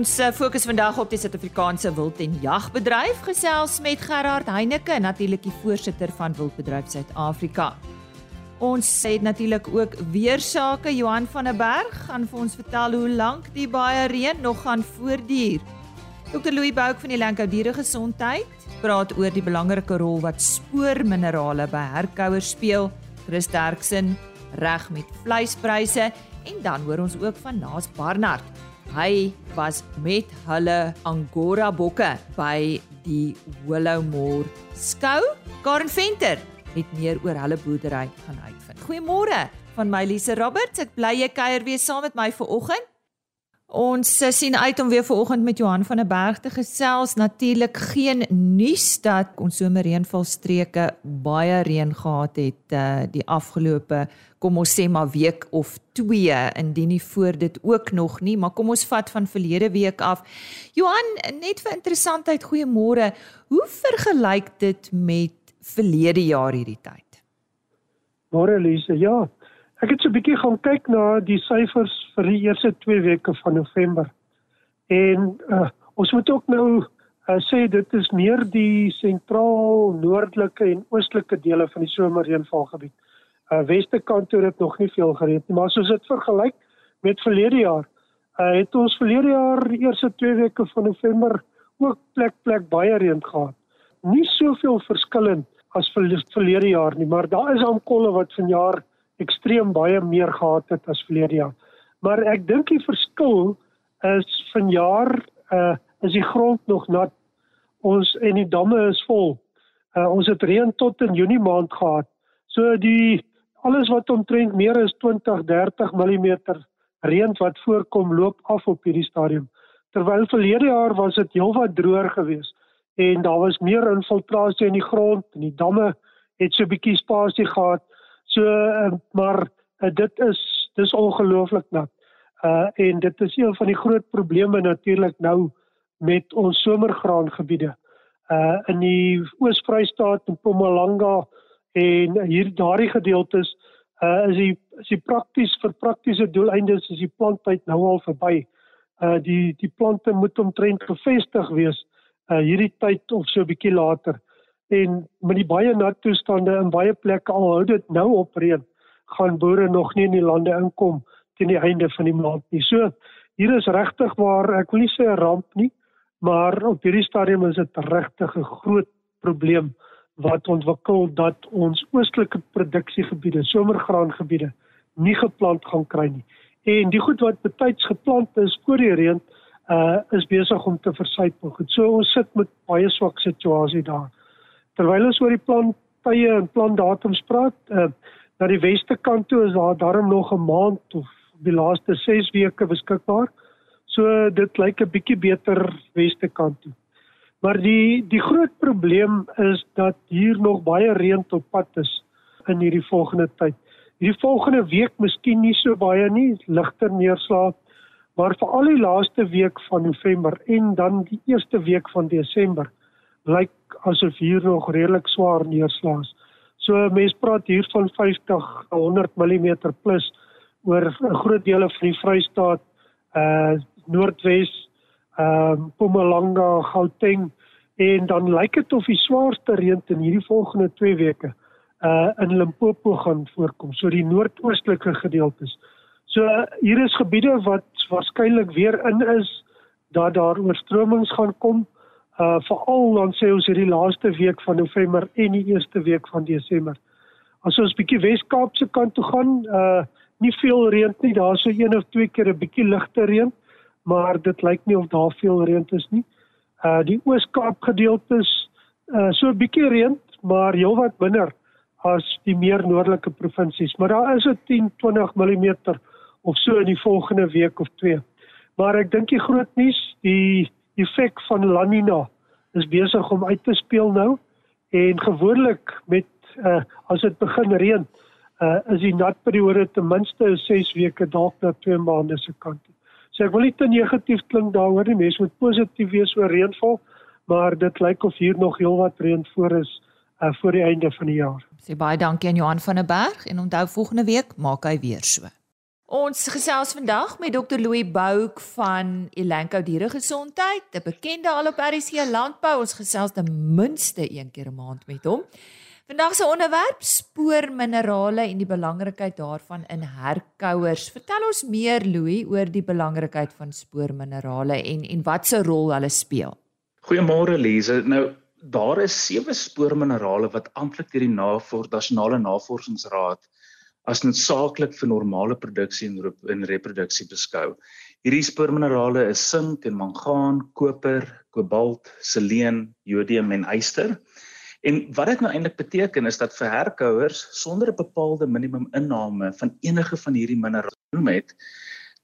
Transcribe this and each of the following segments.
Ons eh, fokus vandag op die Suid-Afrikaanse wild- en jagbedryf gesels met Gerard Heineke, natuurlik die voorsitter van Wildbedryf Suid-Afrika. Ons het natuurlik ook weer sake Johan van der Berg gaan vir ons vertel hoe lank die baie reën nog gaan voortduur. Dr Louis Bouk van die Lankou Diere Gesondheid praat oor die belangrike rol wat spoorminerale by herkouers speel. Chris Derksen reg met vleispryse en dan hoor ons ook van Naas Barnard. Hy was met hulle Angora bokke by die Willowmore skou. Karen Venter het meer oor hulle boerdery gaan uitvind. Goeiemôre van my Lise Roberts. Ek bly jy kuier weer saam met my vir oggend. Ons eh, sien uit om weer vanoggend met Johan van der Berg te gesels. Natuurlik geen nuus dat ons somerreënvalstreke baie reën gehad het uh, die afgelope kom ons sê maar week of 2 indien nie voor dit ook nog nie, maar kom ons vat van verlede week af. Johan, net vir interessantheid, goeiemôre. Hoe vergelyk dit met verlede jaar hierdie tyd? Môre Lise, ja. Ek het so 'n bietjie gaan kyk na die syfers vir die eerste 2 weke van November. En uh, ons moet ook nou uh, sê dit is meer die sentraal, noordelike en oostelike dele van die somerreënvalgebied. Uh weste kant toe het nog nie veel gereed nie, maar as ons dit vergelyk met verlede jaar, uh het ons verlede jaar die eerste 2 weke van November ook plek plek baie reën gehad nie soveel verskillend as vir verlede jaar nie, maar daar is aankolle wat vanjaar ekstreem baie meer gehad het as verlede jaar. Maar ek dink die verskil is vanjaar uh is die grond nog nat. Ons en die damme is vol. Uh ons het reën tot in Junie maand gehad. So die alles wat omtrent meer as 20, 30 mm reën wat voorkom loop af op hierdie stadium. Terwyl verlede jaar was dit heelwat droër geweest en daar was meer infiltrasie in die grond en die damme het so 'n bietjie spasie gehad. So uh, maar uh, dit is dis ongelooflik nat. Uh en dit is een van die groot probleme natuurlik nou met ons somergraangebiede. Uh in die Oos-Vrystaat en Mpumalanga en hier daardie gedeeltes uh is die is die prakties vir praktiese doeleindes is die planttyd nou al verby. Uh die die plante moet omtrent gevestig wees uh, hierdie tyd of so bietjie later. En met die baie nat toestande in baie plekke al hou dit nou op reën, gaan boere nog nie in die lande inkom teen die einde van die maand nie. So hier is regtig waar ek wil nie sê 'n ramp nie, maar op hierdie stadium is dit regtig 'n groot probleem wat ontwikkel dat ons oostelike produksiegebiede, somergraangebiede nie geplant gaan kry nie. En die goed wat betyds geplant is voor die reën, uh is besig om te versuipel. Goed, so ons sit met baie swak situasie daar. Terwyl ons oor die plan tye en plan datums praat, uh na die weste kant toe is daar darm nog 'n maand of die laaste 6 weke beskikbaar. So dit lyk 'n bietjie beter weste kant toe. Maar die die groot probleem is dat hier nog baie reën op pad is in hierdie volgende tyd. Hierdie volgende week miskien nie so baie nie, ligter neerslag maar veral die laaste week van November en dan die eerste week van Desember lyk asof hier nog redelik swaar neerslaas. So mense praat hier van 50 100 mm plus oor 'n groot dele van die Vrystaat, uh Noordwes, ehm uh, Mpumalanga, Gauteng en dan lyk dit of die swaarste reën in hierdie volgende 2 weke uh in Limpopo gaan voorkom, so die noordoostelike gedeeltes. So hier is gebiede wat waarskynlik weer in is dat daar oorstromings gaan kom. Uh veral dan sê ons hierdie laaste week van November en die eerste week van Desember. As ons bietjie Wes-Kaap se kant toe gaan, uh nie veel reën nie, daar so een of twee keer 'n bietjie ligte reën, maar dit lyk nie of daar veel reën is nie. Uh die Oos-Kaap gedeeltes uh so 'n bietjie reën, maar heelwat minder as die meer noordelike provinsies, maar daar is 'n 10-20 mm of so in die volgende week of twee. Maar ek dink die groot nuus, die effek van La Nina is besig om uit te speel nou en gewoonlik met uh, as dit begin reën, uh, is die natperiode ten minste 6 weke dalk na 2 maande se kant. So ek wil nie te negatief klink daaroor nie, mense moet positief wees oor reënval, maar dit lyk of hier nog heelwat reën voor is uh, voor die einde van die jaar. Sê baie dankie aan Johan van der Berg en onthou volgende week maak hy weer so. Ons gesels vandag met Dr Louis Bouk van Elanco Dieregesondheid, 'n bekende al op RC Landbou. Ons gesels ten minste een keer 'n maand met hom. Vandag se onderwerp: spoorminerale en die belangrikheid daarvan in herkouers. Vertel ons meer Louis oor die belangrikheid van spoorminerale en en wat se rol hulle speel. Goeiemôre Lize. Nou daar is sewe spoorminerale wat amptelik deur die Nasionale Navorsingsraad as noodsaaklik vir normale produksie en in reproduksie beskou. Hierdie spoorminerale is sink en mangaan, koper, kobalt, seleen, jodium en yster. En wat dit nou eintlik beteken is dat vir herkouers sonder 'n bepaalde minimum inname van enige van hierdie minerale met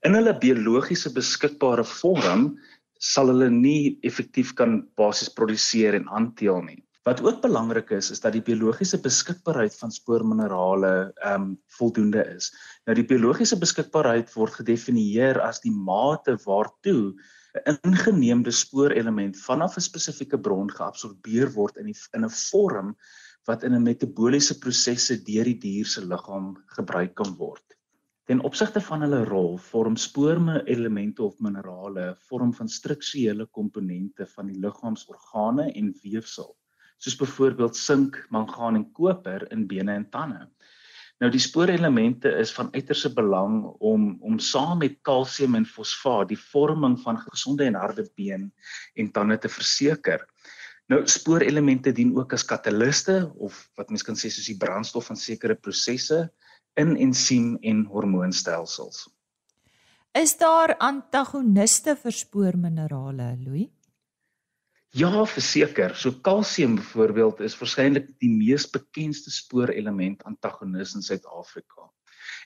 in hulle biologiese beskikbare vorm sal hulle nie effektief kan basies produseer en aanteel nie. Wat ook belangrik is, is dat die biologiese beskikbaarheid van spoorminerale ehm um, voldoende is. Nou die biologiese beskikbaarheid word gedefinieer as die mate waartoe 'n ingeneemde spoorelement vanaf 'n spesifieke bron geabsorbeer word in die, in 'n vorm wat in 'n metabooliese prosesse deur die dier se liggaam gebruik kan word. Ten opsigte van hulle rol, vorm spoorelemente of minerale vorm van strukturele komponente van die liggaamsorgane en weefsel soos byvoorbeeld sink, mangaan en koper in bene en tande. Nou die spoorelemente is van uiterste belang om om saam met kalsium en fosfaat die vorming van gesonde en harde been en tande te verseker. Nou spoorelemente dien ook as kataliste of wat mens kan sê soos die brandstof van sekere prosesse in ensiem en hormoonstelsels. Is daar antagoniste vir spoorminerale, Louis? Ja, verseker. So kalsium byvoorbeeld is waarskynlik die mees bekende spoorelement antagonis in Suid-Afrika.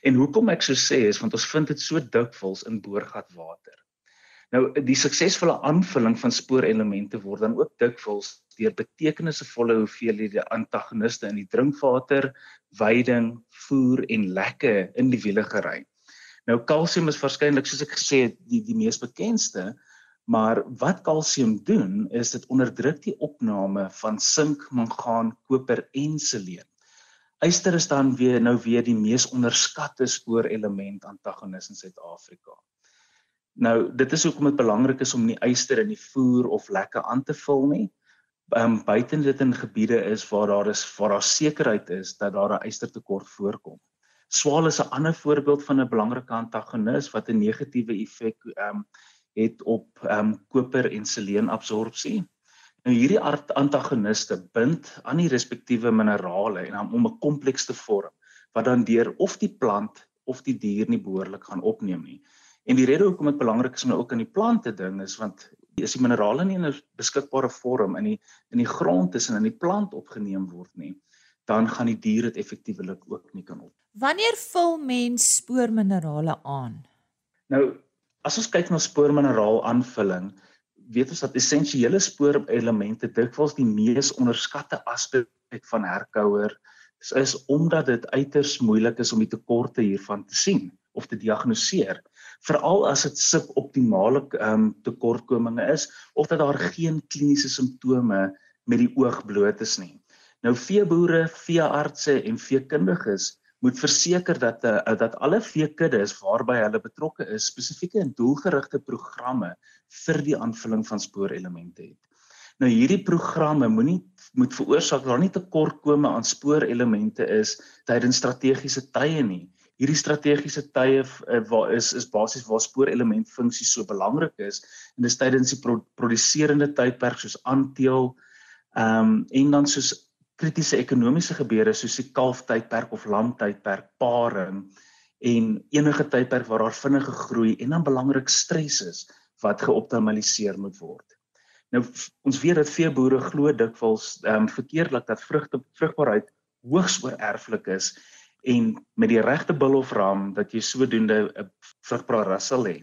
En hoekom ek so sê is want ons vind dit so dikwels in boorgatwater. Nou die suksesvolle aanvulling van spoorelemente word dan ook dikwels deur betekenisvolle hoeveelhede antagoniste in die drinkwater, veiding, voer en lekke in die wiele gery. Nou kalsium is waarskynlik soos ek gesê het die die mees bekende Maar wat kalsium doen is dit onderdruk die opname van sink, mangaan, koper en seleen. Yster is dan weer nou weer die mees onderskatte spoorelement antagonis in Suid-Afrika. Nou dit is hoekom dit belangrik is om nie yster in die voer of lekke aan te vul nie. Ehm um, buite dit in gebiede is waar daar is waar daar sekerheid is dat daar 'n ystertekort voorkom. Swaal is 'n ander voorbeeld van 'n belangrike antagonis wat 'n negatiewe effek ehm um, het op ehm um, koper en seleenabsorpsie. Nou hierdie antagoniste bind aan die respektiewe minerale en om 'n kompleks te vorm wat dan deur of die plant of die dier nie behoorlik gaan opneem nie. En die rede hoekom dit belangrik is om nou ook aan die plante ding is want as die minerale nie in 'n beskikbare vorm in die in die grond is en in die plant opgeneem word nie, dan gaan die dier dit effektiewelik ook nie kan op. Wanneer vul mens spoorminerale aan? Nou As ons kyk na spoormineraal aanvulling, weet ons dat essensiële spoorelemente dikwels die mees onderskatte aspek van herkouer is, is omdat dit uiters moeilik is om die tekorte hiervan te sien of te diagnoseer veral as dit suboptimale um, tekortkominge is of dat daar geen kliniese simptome met die oog bloot is nie. Nou veeboere, veeartse en veekundiges moet verseker dat uh, dat alle veekuddes waarby hulle betrokke is spesifieke en doelgerigte programme vir die aanvulling van spoorelemente het. Nou hierdie programme moenie moet veroorsaak dat daar nie tekortkome aan spoorelemente is tydens strategiese tye nie. Hierdie strategiese tye uh, waar is is basies waar spoorelement funksie so belangrik is en dis tydens die pro produserende tydperk soos aanteel ehm um, en dan soos kritiese ekonomiese gebeure soos die kalftydperk of lamtydperk, paring en enige tydperk waar daar vinnige groei en dan belangrik stres is wat geoptimaliseer moet word. Nou ons weet dat veeboere glo dikwels ehm um, verkeerdelik dat vrugte vrugbaarheid hoogs oorerflik is en met die regte bil of ram dat jy sodoende 'n vrugbare ras sal hê.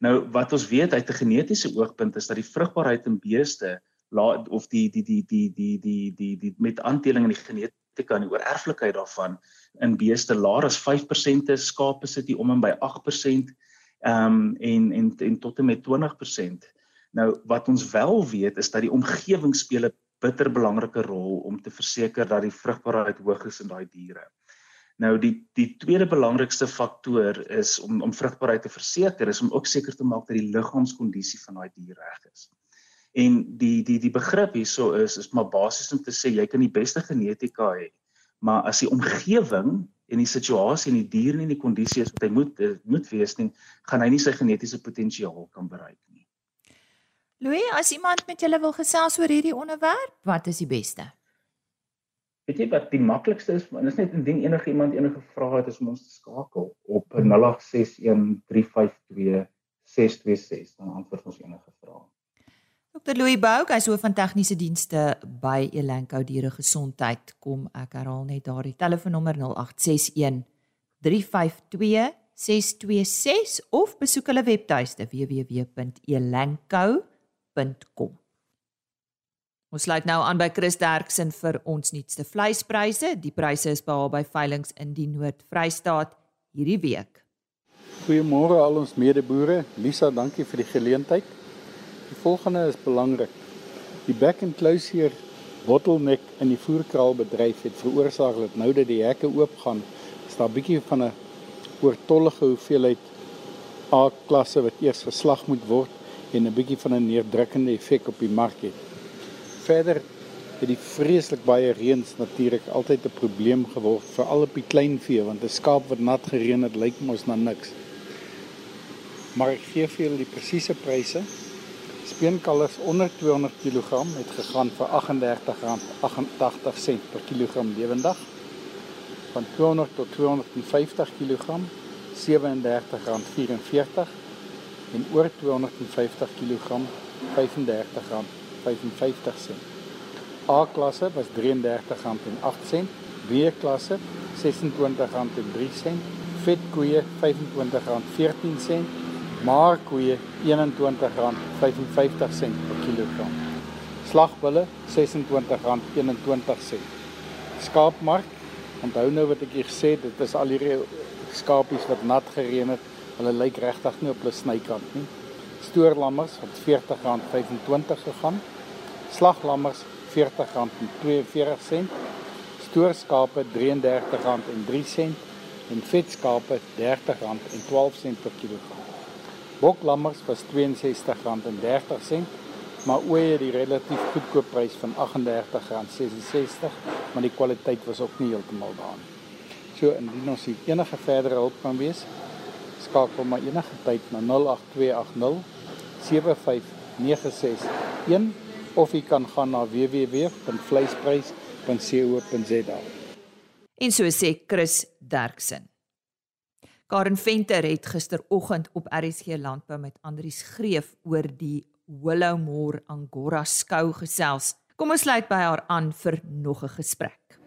Nou wat ons weet uit 'n genetiese oogpunt is dat die vrugbaarheid in beeste la, of die die die die die die die, die met aanteling in die genetika en die oorerflikheid daarvan in beeste laer as 5% is, skape sit hier om en by 8%, ehm um, en en en tot en met 20%. Nou wat ons wel weet is dat die omgewing speel 'n bitter belangrike rol om te verseker dat die vrugbaarheid hoog is in daai diere. Nou die die tweede belangrikste faktor is om om vrugbaarheid te verseker is om ook seker te maak dat die liggaamskondisie van daai dier reg is. En die die die begrip hierso is is maar basies om te sê jy kan die beste genetika hê, maar as die omgewing en die situasie en die dier nie in die kondisie is wat hy moet moet wees nie, gaan hy nie sy genetiese potensiaal kan bereik nie. Louis, as iemand met julle wil gesels oor hierdie onderwerp, wat is die beste? Weet jy wat die maklikste is? En dit is net indien enige iemand enige vrae het, is om ons te skakel op 0861352626 dan antwoord ons enige vrae. Dr. Louis Bouk, hy is hoof van tegniese dienste by Elanco Diere Gesondheid. Kom ek herhaal net daardie telefoonnommer 0861 352 626 of besoek hulle webtuiste www.elanco.com. Ons sluit nou aan by Chris Derksen vir ons nuutste vleispryse. Die pryse is behaal by veilinge in die Noord-Vrystaat hierdie week. Goeiemôre al ons medeboere. Lisa, dankie vir die geleentheid. Die volgende is belangrik. Die back and closure bottleneck in die voerkraalbedryf het veroorsaak dat nou dat die hekke oopgaan, is daar 'n bietjie van 'n oortollige hoeveelheid A-klasse wat eers geslag moet word en 'n bietjie van 'n neerdrukkende effek op die mark het verder het die vreeslik baie reëns natuurlik altyd 'n probleem geword veral op die kleinvee want 'n skaap wat nat gereën het lyk mos na niks. Maar ek gee vir julle die presiese pryse. Speenkalvers onder 200 kg het gegaan vir R38.88 per kilogram lewendig. Van 200 tot 250 kg R37.44 en oor 250 kg R35. 55 sent. A klasse was R33.08, B klasse R26.03, vet koeie R25.14, maar koeie R21.55 per kilogram. Slagbulle R26.21. Skaapmark, onthou nou wat ek gesê het, dit is al hierdie skapies wat nat gereën het. Hulle lyk regtig nie op hulle snykant nie. Stoorlammers het R40.25 gegaan slaglammers R40.42, stoorskape R33.03 en vetskape R30.12 per kilogram. Boklammers was R62.30, maar ooe die relatief goedkoop prys van R38.66, maar die kwaliteit was ook nie heeltemal daar nie. So indien ons enige verdere hulp kan wees, skakel maar enige tyd na 08280 75961 of jy kan gaan na www.vleisprys.co.za. En so sê Chris Derksen. Karen Venter het gisteroggend op RSG Landbou met Andrius Greef oor die Willowmore Angora skou gesels. Kom ons sluit by haar aan vir nog 'n gesprek.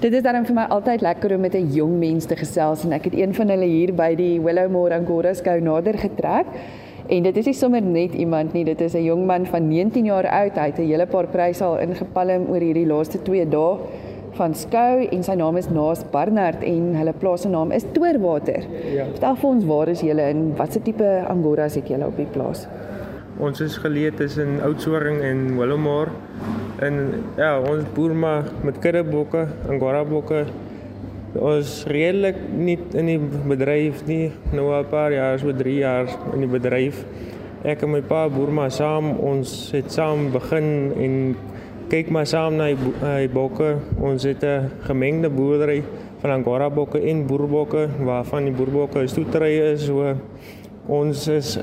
Dit is dan vir my altyd lekker om met 'n jong mens te gesels en ek het een van hulle hier by die Willowmore Angora skou nader getrek. En dit is nie sommer net iemand nie, dit is 'n jong man van 19 jaar oud. Hy het 'n hele paar pryse al ingepalm oor hierdie laaste 2 dae van skou en sy naam is Naas Barnard en hulle plaas se naam is Toorwater. Ja. Vertel vir ons waar is julle en watse tipe angoras het julle op die plaas? Ons is geleë tussen Oudtshoorn en Willowmore. En ja, ons boer maar met kuddebokke, angora bokke Ons redelik nie in die bedryf nie. Nou 'n paar jaar, so 3 jaar in die bedryf. Ek en my pa boer maar saam. Ons het saam begin en kyk maar saam na die bokke. Ons het 'n gemengde boerdery van Angora bokke en boerbokke waarvan die boerbokke stoetery is. So ons is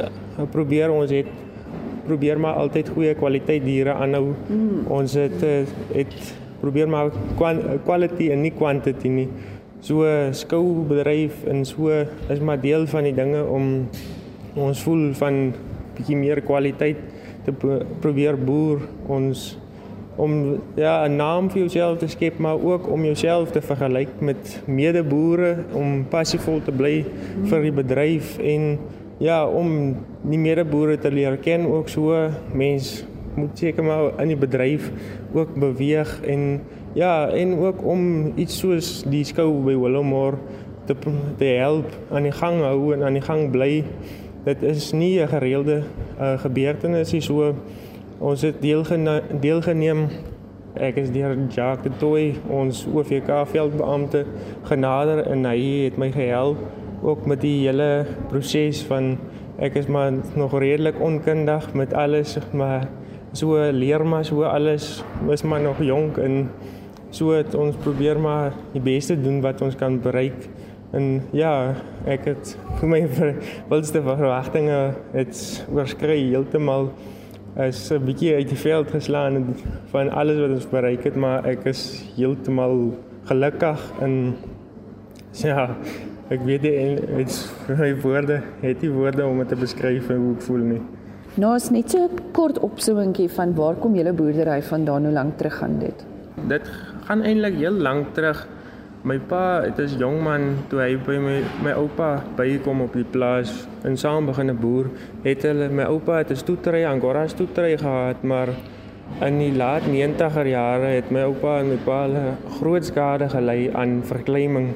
probeer ons het probeer maar altyd goeie kwaliteit diere aanhou. Mm. Ons het het probeer maar quality en nie quantity nie so skoubedryf en so is maar deel van die dinge om ons voel van bietjie meer kwaliteit te probeer boer ons om ja 'n naam vir jouself te skep maar ook om jouself te vergelyk met medeboere om passievol te bly vir die bedryf en ja om die medeboere te leer ken ook so mens moet seker maar in die bedryf ook beweeg en Ja, en ook om iets soos die skou by Willowmore te te help aan die gang hou en aan die gang bly. Dit is nie 'n gereelde uh, gebeurtenis nie so ons het deelgene deelgeneem. Ek is deur Jacques de Toey, ons OVK veldbeampte genader en hy het my gehelp ook met die hele proses van ek is maar nog redelik onkundig met alles, maar so leer maar so alles, is maar nog jonk en so het ons probeer maar die beste doen wat ons kan bereik. En ja, ek het my wildste verwagtinge het oorskry heeltemal is 'n bietjie uit die veld geslaan van alles wat ons bereik het, maar ek is heeltemal gelukkig en ja, ek weet nie dit's my woorde, het nie woorde om dit te beskryf hoe ek voel nie. Nou is net so 'n kort opsommingkie van waar kom julle boerdery vandaan, hoe lank terug gaan dit? Dit gaan eintlik heel lank terug. My pa, dit is jong man toe hy by my my oupa bykom op die plaas en saam begin 'n boer. Het hulle my oupa het 'n stoetery, Angora stoetery gehad, maar in die laat 90er jare het my oupa en my pa groot skade gelei aan verkleiming.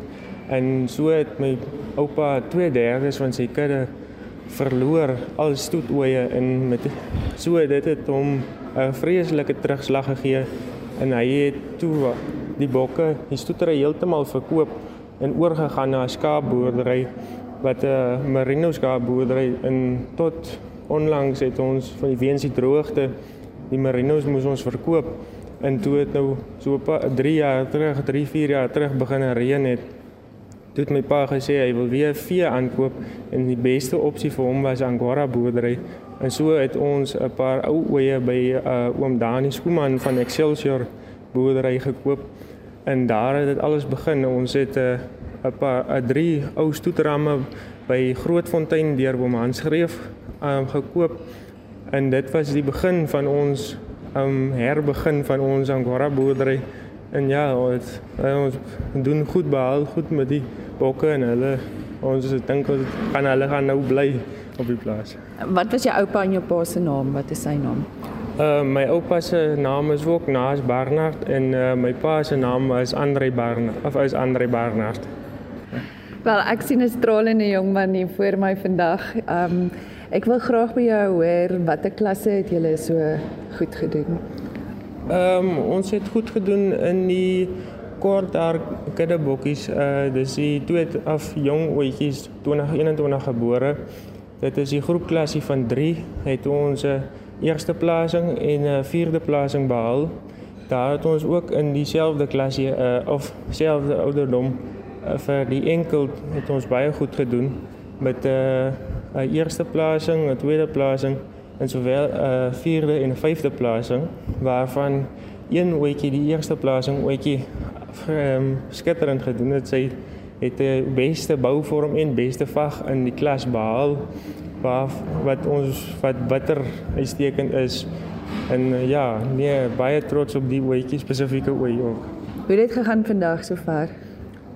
En so het my oupa 2/3 van sy kudde verloor al stoetoeie en met so dit het hom 'n vreeslike terugslag gegee en hy het toe die bokke die stoetery heeltemal verkoop en oorgegaan na 'n skaapboerdery wat 'n merino skaapboerdery in tot onlangs het ons van die weens die droogte die merinos moes ons verkoop en toe het nou so 3 jaar terug 3 4 jaar terug begin reën het Toe het my pa gesê hy wil weer vee aankoop en die beste opsie vir hom was Angora boerdery. En so het ons 'n paar ou oeye by uh, oom Dani Skooman van Excelsior boerdery gekoop. En daar het dit alles begin. Ons het 'n uh, 'n paar 'n uh, drie ou stoetramme by Grootfontein deur oom Hans Greef um, gekoop. En dit was die begin van ons um herbegin van ons Angora boerdery. En ja, ons ons doen goed behaal, goed met die bokke en hulle ons dink ons gaan hulle gaan nou bly op die plaas. Wat was jou oupa en jou pa se naam? Wat is sy naam? Uh my oupa se naam is ook Naas Barnard en uh my pa se naam is Andre Barnard of is Andre Barnard. Wel, ek sien 'n stralende jong man hier voor my vandag. Um ek wil graag by jou hoor watter klasse het julle so goed gedoen? Um, ons het goed gedoen in die kort daar kiddebokkies. Uh dis die twee af jong oetjies 2021 gebore. Dit is die groepklasie van 3 het ons 'n uh, eerste plasing en 'n uh, vierde plasing behaal. Daar het ons ook in dieselfde klasie uh of selfde ouderdom uh, vir die enkel het ons baie goed gedoen met 'n uh, 'n eerste plasing, 'n tweede plasing en sowel 'n uh, vierde en 'n vyfde plasing waarvan een oetjie die eerste plasing oetjie um, skitterend gedoen het. Sy het die beste bouvorm en beste vag in die klas behaal waar wat ons wat bitter uitstekend is. En ja, nee, baie trots op die oetjie spesifieke oetjie ook. Hoe het dit gegaan vandag sover?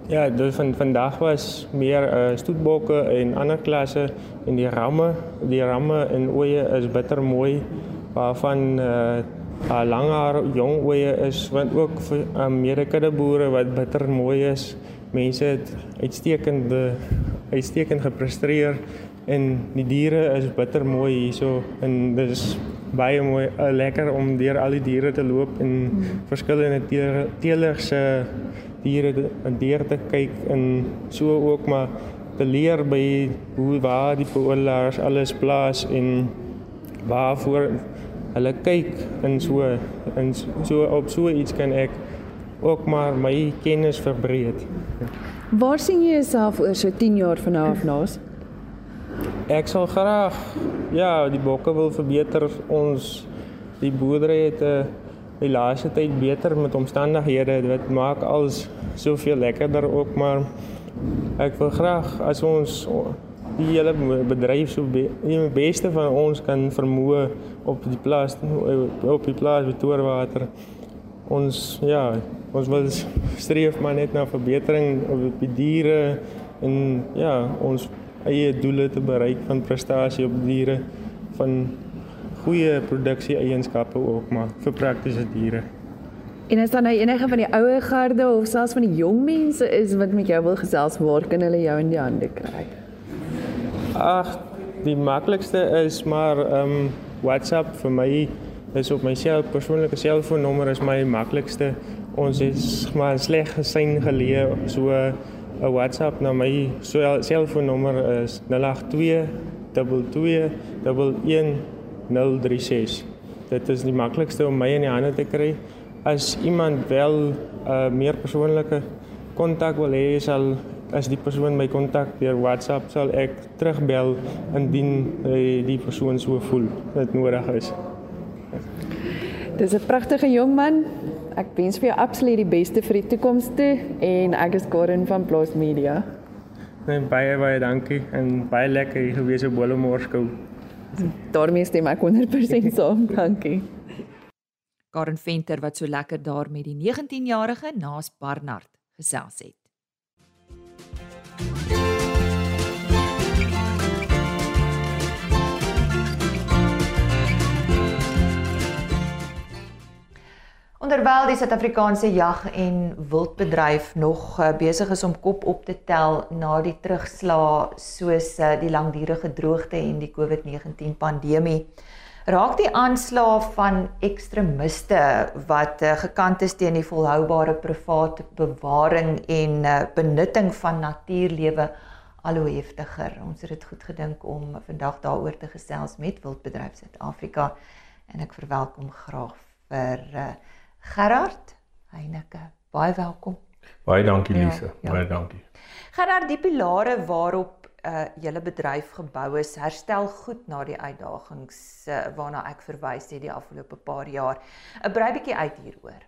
Ja, dus van vandag was meer uh, stoetbokke en ander klasse en die ramme, die ramme en oeye is bitter mooi waarvan uh, uh, langer jong oeye is want ook vir uh, medekudde boere wat bitter mooi is. Mense het uitstekend uitstekend gepresteer en die diere is bitter mooi hierso en dis baie mooi uh, lekker om deur al die diere te loop en mm. verskillende teelers se diere en diere te kyk en so ook maar te leer by hoe waar die poolars alles plaas en waarvoor hulle kyk in so in so op so iets kan ek ook maar my kennis verbreed. Waar sien jy jouself oor so 10 jaar van nou af naas? Ek sal graag ja, die bokke wil verbeter ons die boerdery het 'n uh, die laaste tyd beter met omstandighede dit maak alles soveel lekkerder ook maar ek wil graag as ons die hele bedryf so be, die beste van ons kan vermoë op die plaas op die plaas Victorwater. Ons ja, ons wil streef maar net na verbetering op die diere en ja, ons eie doele te bereik van prestasie op diere van goeie produksie eienskappe ook maar vir praktiese diere. En is daar nou enige van die ouer garde of selfs van die jong mense is wat met jou wil gesels waar kan hulle jou in die hande kry? Ag, die maklikste is maar ehm um, WhatsApp vir my Dis op my self persoonlike selfoonnommer is my maklikste. Ons is maar sleg gesien geleë so 'n WhatsApp na my selfoonnommer is 082 22 11036. Dit is die maklikste om my in die hande te kry. As iemand wel 'n uh, meer persoonlike kontak wil hê, sal as die persoon my kontak deur WhatsApp sal ek terugbel indien uh, die persoon so voel dit nodig is. Dis 'n pragtige jong man. Ek wens vir jou absoluut die beste vir die toekoms toe en ek is Karen van Plaas Media. Nee, baie baie dankie en baie lekker hier gewees op Bolomoorskou. Daarmee stem ek 100% saam. Dankie. Karen Venter wat so lekker daar met die 19-jarige Naas Barnard gesels het. Onderwyl die Suid-Afrikaanse jag en wildbedryf nog uh, besig is om kop op te tel na die terugslag soos uh, die langdurige droogte en die COVID-19 pandemie, raak die aanslae van ekstremiste wat uh, gekant is teen die volhoubare private bewaring en benutting van natuurlewe al hoe heftiger. Ons het dit goed gedink om vandag daaroor te gesels met Wildbedryf Suid-Afrika en ek verwelkom graag vir uh, Gerard Heineke, baie welkom. Baie dankie ja, Lise, ja, baie dankie. Gerard, die pilare waarop uh julle bedryf gebou is, herstel goed na die uitdagings uh, waarna ek verwys het die afgelope paar jaar. 'n uh, Brei bietjie uit hieroor.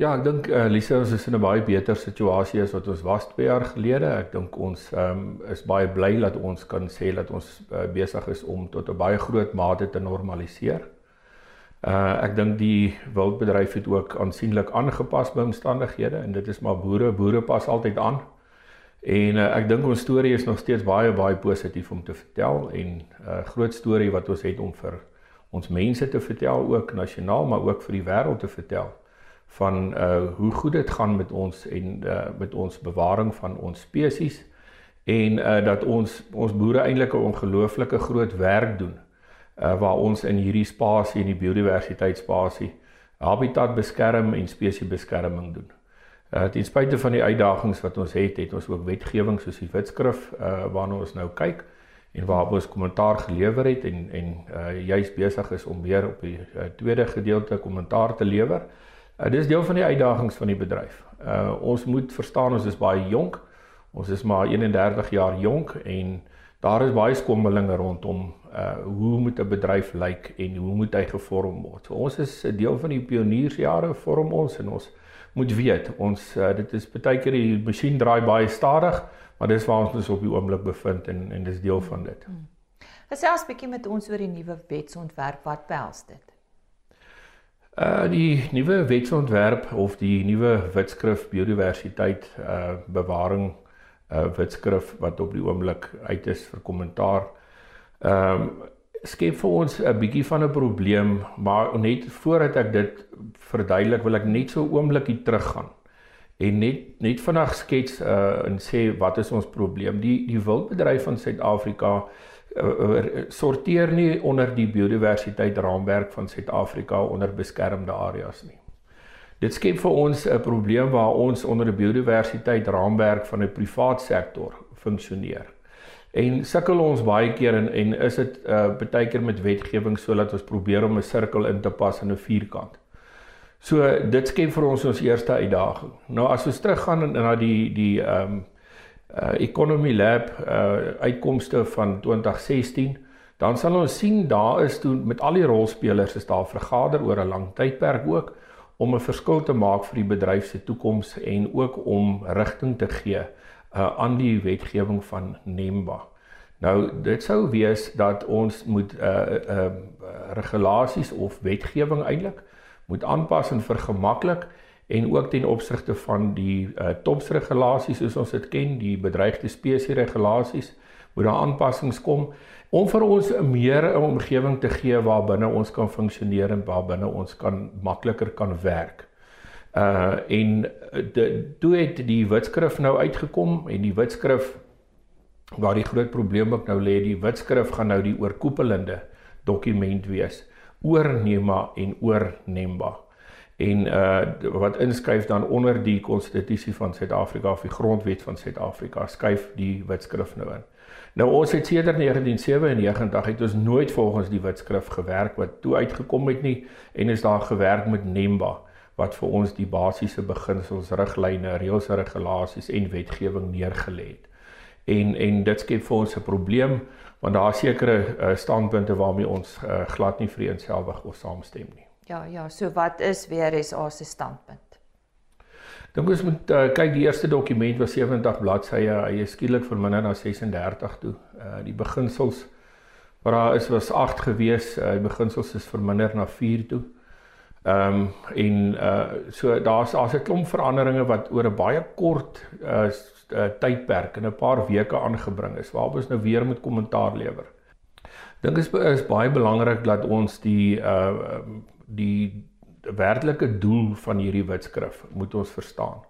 Ja, ek dink uh, Lise ons is in 'n baie beter situasie as wat ons was 2 jaar gelede. Ek dink ons um, is baie bly dat ons kan sê dat ons uh, besig is om tot 'n baie groot mate te normaliseer. Uh ek dink die wildbedryf het ook aansienlik aangepas by omstandighede en dit is maar boere boere pas altyd aan. En uh, ek dink ons storie is nog steeds baie baie positief om te vertel en 'n uh, groot storie wat ons het om vir ons mense te vertel ook nasionaal maar ook vir die wêreld te vertel van uh hoe goed dit gaan met ons en uh met ons bewaring van ons spesies en uh dat ons ons boere eintlik 'n ongelooflike groot werk doen uh, waar ons in hierdie spasie in die biodiversiteitsspasie habitat beskerm en spesiesbeskerming doen. Uh ten spyte van die uitdagings wat ons het, het ons ook wetgewing soos die wetskrif uh waarna ons nou kyk en waar ons kommentaar gelewer het en en uh juis besig is om weer op die uh, tweede gedeelte kommentaar te lewer. Uh dis deel van die uitdagings van die bedryf. Uh ons moet verstaan ons is baie jonk. Ons is maar 31 jaar jonk en daar is baie skommelinge rondom uh hoe moet 'n bedryf lyk en hoe moet hy gevorm word. So ons is 'n deel van die pioniersjare vorm ons en ons moet weet ons uh, dit is baie keer die masjien draai baie stadig, maar dis waar ons ons op die oomblik bevind en en dis deel van dit. Hmm. Gesels bietjie met ons oor die nuwe wetsontwerp wat behels dit. Uh die nuwe wetsontwerp of die nuwe wetskrif biodiversiteit uh bewaring uh wetskrif wat op die oomblik uit is vir kommentaar ehm um, skep vir ons 'n bietjie van 'n probleem, maar net voordat ek dit verduidelik, wil ek net so 'n oombliekie teruggaan en net net vinnig skets uh en sê wat is ons probleem? Die die wildbedryf van Suid-Afrika uh, uh, sorteer nie onder die biodiversiteit raamwerk van Suid-Afrika onder beskermde areas nie. Dit skep vir ons 'n probleem waar ons onder 'n biodiversiteit raamwerk van 'n privaat sektor funksioneer. En sukkel ons baie keer en en is dit uh baie keer met wetgewing sodat ons probeer om 'n sirkel in te pas in 'n vierkant. So dit skep vir ons ons eerste uitdaging. Nou as ons teruggaan na die die um uh Economy Lab uh uitkomste van 2016, dan sal ons sien daar is toe met al die rolspelers is daar vergader oor 'n lang tydperk ook om 'n verskil te maak vir die bedryf se toekoms en ook om rigting te gee uh, aan die wetgewing van NEMBA. Nou dit sou wees dat ons moet uh uh regulasies of wetgewing eintlik moet aanpas en vergemaklik en ook ten opsigte van die uh topsregulasies soos ons dit ken, die bedreigde spesies regulasies, moet daar aanpassings kom om vir ons 'n meer 'n omgewing te gee waar binne ons kan funksioneer en waar binne ons kan makliker kan werk. Uh en de, toe het die wetskrif nou uitgekom en die wetskrif waar die groot probleem ook nou lê, die wetskrif gaan nou die oorkoepelende dokument wees oor NEMA en oor NEMBA. En uh wat inskryf dan onder die konstitusie van Suid-Afrika of die grondwet van Suid-Afrika skuif die wetskrif nou in. Nou ons het sedert 1997 het ons nooit volgens die wetskrif gewerk wat toe uitgekom het nie en is daar gewerk met NEMBA wat vir ons die basiese beginsels, riglyne, reëls en regulasies en wetgewing neergelê het. En en dit skep vir ons 'n probleem want daar is sekere uh, standpunte waarmee ons uh, glad nie vreenselsig of saamstem nie. Ja, ja, so wat is WRSA se standpunt? Dink ons moet uh, kyk die eerste dokument was 70 bladsye, hy is skielik verminder na 36 toe. Uh die beginsels wat daar is was 8 gewees, uh, die beginsels is verminder na 4 toe. Ehm um, en uh so daar's daar's 'n klomp veranderinge wat oor 'n baie kort uh, uh tydperk in 'n paar weke aangebring is waarop ons nou weer met kommentaar lewer. Dink is is baie belangrik dat ons die uh die werklike doel van hierdie wetskrif moet ons verstaan.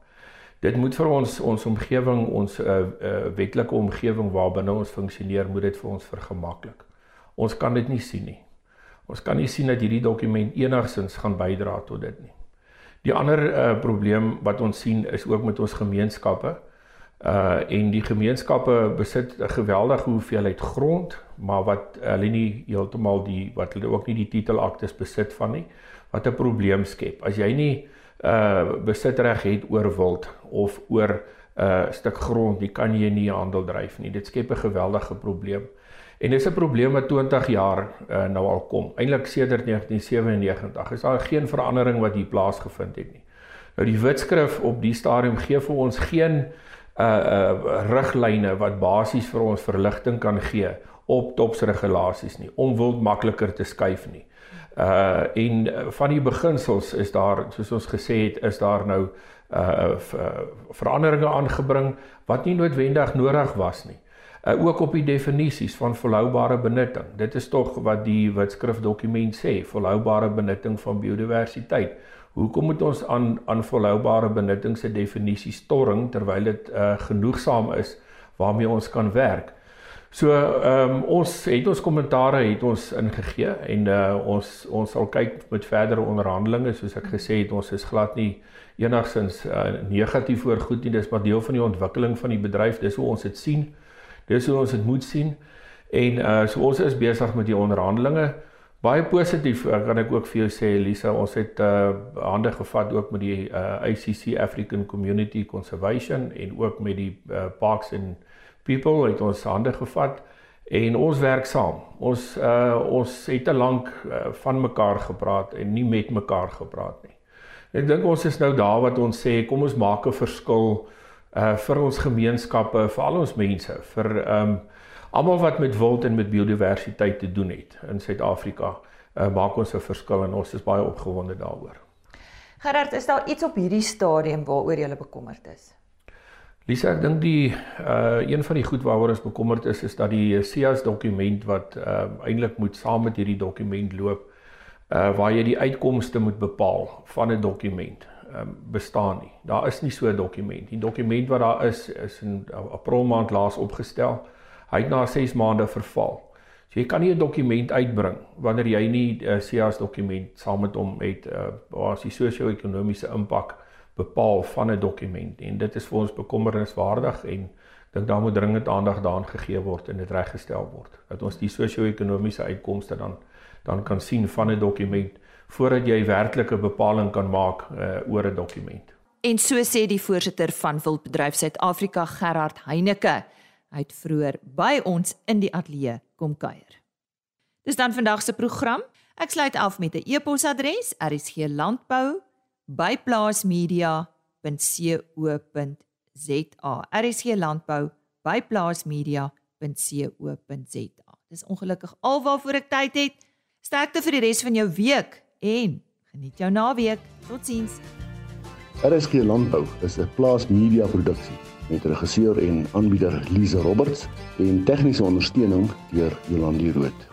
Dit moet vir ons ons omgewing, ons uh, uh wetlike omgewing waarbinne ons funksioneer, moet dit vir ons vergemaklik. Ons kan dit nie sien nie. Ons kan nie sien dat hierdie dokument enigsins gaan bydra tot dit nie. Die ander uh, probleem wat ons sien is ook met ons gemeenskappe. Uh en die gemeenskappe besit 'n geweldige hoeveelheid grond, maar wat hulle nie heeltemal die wat hulle ook nie die titelaktes besit van nie, wat 'n probleem skep. As jy nie uh besitreg het oor wild of oor 'n uh, stuk grond, jy kan jy nie handel dryf nie. Dit skep 'n geweldige probleem. En dis 'n probleem wat 20 jaar uh, nou al kom. Eintlik sedert 1997 is daar geen verandering wat hier plaasgevind het nie. Nou die wetskrif op die stadium gee vir ons geen uh uh riglyne wat basies vir ons verligting kan gee op topsregulasies nie om wild makliker te skuif nie. Uh en van die beginsels is daar soos ons gesê het is daar nou uh veranderinge aangebring wat nie noodwendig nodig was nie uh, ook op die definisies van volhoubare benutting. Dit is tog wat die wetskrifdokument sê, volhoubare benutting van biodiversiteit. Hoekom moet ons aan aan volhoubare benutting se definisies torring terwyl dit uh, genoegsaam is waarmee ons kan werk? So ehm um, ons het ons kommentare het ons ingegee en uh, ons ons sal kyk met verdere onderhandelinge soos ek gesê het ons is glad nie enigsins uh, negatief oor goed nie dis maar deel van die ontwikkeling van die bedryf dis hoe ons dit sien. Dis hoe ons dit moet sien. En uh so ons is besig met die onderhandelinge. Baie positief uh, kan ek ook vir jou sê Elisa, ons het uh hande gevat ook met die uh ICC African Community Conservation en ook met die uh, Parks and People het ons hande gevat en ons werk saam. Ons uh ons het te lank uh, van mekaar gepraat en nie met mekaar gepraat nie. Ek dink ons is nou daar wat ons sê kom ons maak 'n verskil uh vir ons gemeenskappe, vir al ons mense, vir um almal wat met wild en met biodiversiteit te doen het in Suid-Afrika, uh maak ons 'n verskil en ons is baie opgewonde daaroor. Gerard, is daar iets op hierdie stadium waaroor jy bekommerd is? Lisa, ek dink die uh een van die goed waaroor ons bekommerd is is dat die SIAS dokument wat uh eintlik moet saam met hierdie dokument loop, uh waar jy die uitkomste moet bepaal van 'n dokument um, bestaan nie. Daar is nie so 'n dokument. Die dokument wat daar is is in April maand laas opgestel. Hy het na 6 maande verval. So jy kan nie 'n dokument uitbring wanneer jy nie 'n uh, SIAS dokument saam met hom het uh, waar as die sosio-ekonomiese impak bepaal van 'n dokument en dit is vir ons bekommerniswaardig en dink daar moet dringend aandag daaraan gegee word en dit reggestel word dat ons die sosio-ekonomiese uitkomste dan dan kan sien van 'n dokument voordat jy werklike bepaling kan maak uh, oor 'n dokument. En so sê die voorsitter van Wildbedryf Suid-Afrika Gerard Heineke. Het vroeër by ons in die ateljee kom kuier. Dis dan vandag se program. Ek sluit af met 'n e-posadres: rsglandbou@plaasmedia.co.za. rsglandbou@plaasmedia.co.za. Dis ongelukkig alwaarvoor ek tyd het. Sterkte vir die res van jou week en geniet jou naweek. Totsiens. RSG Landbou is 'n plaas media produksie met regisseur en aanbieder Lize Roberts en tegniese ondersteuning deur Jolande Rooi.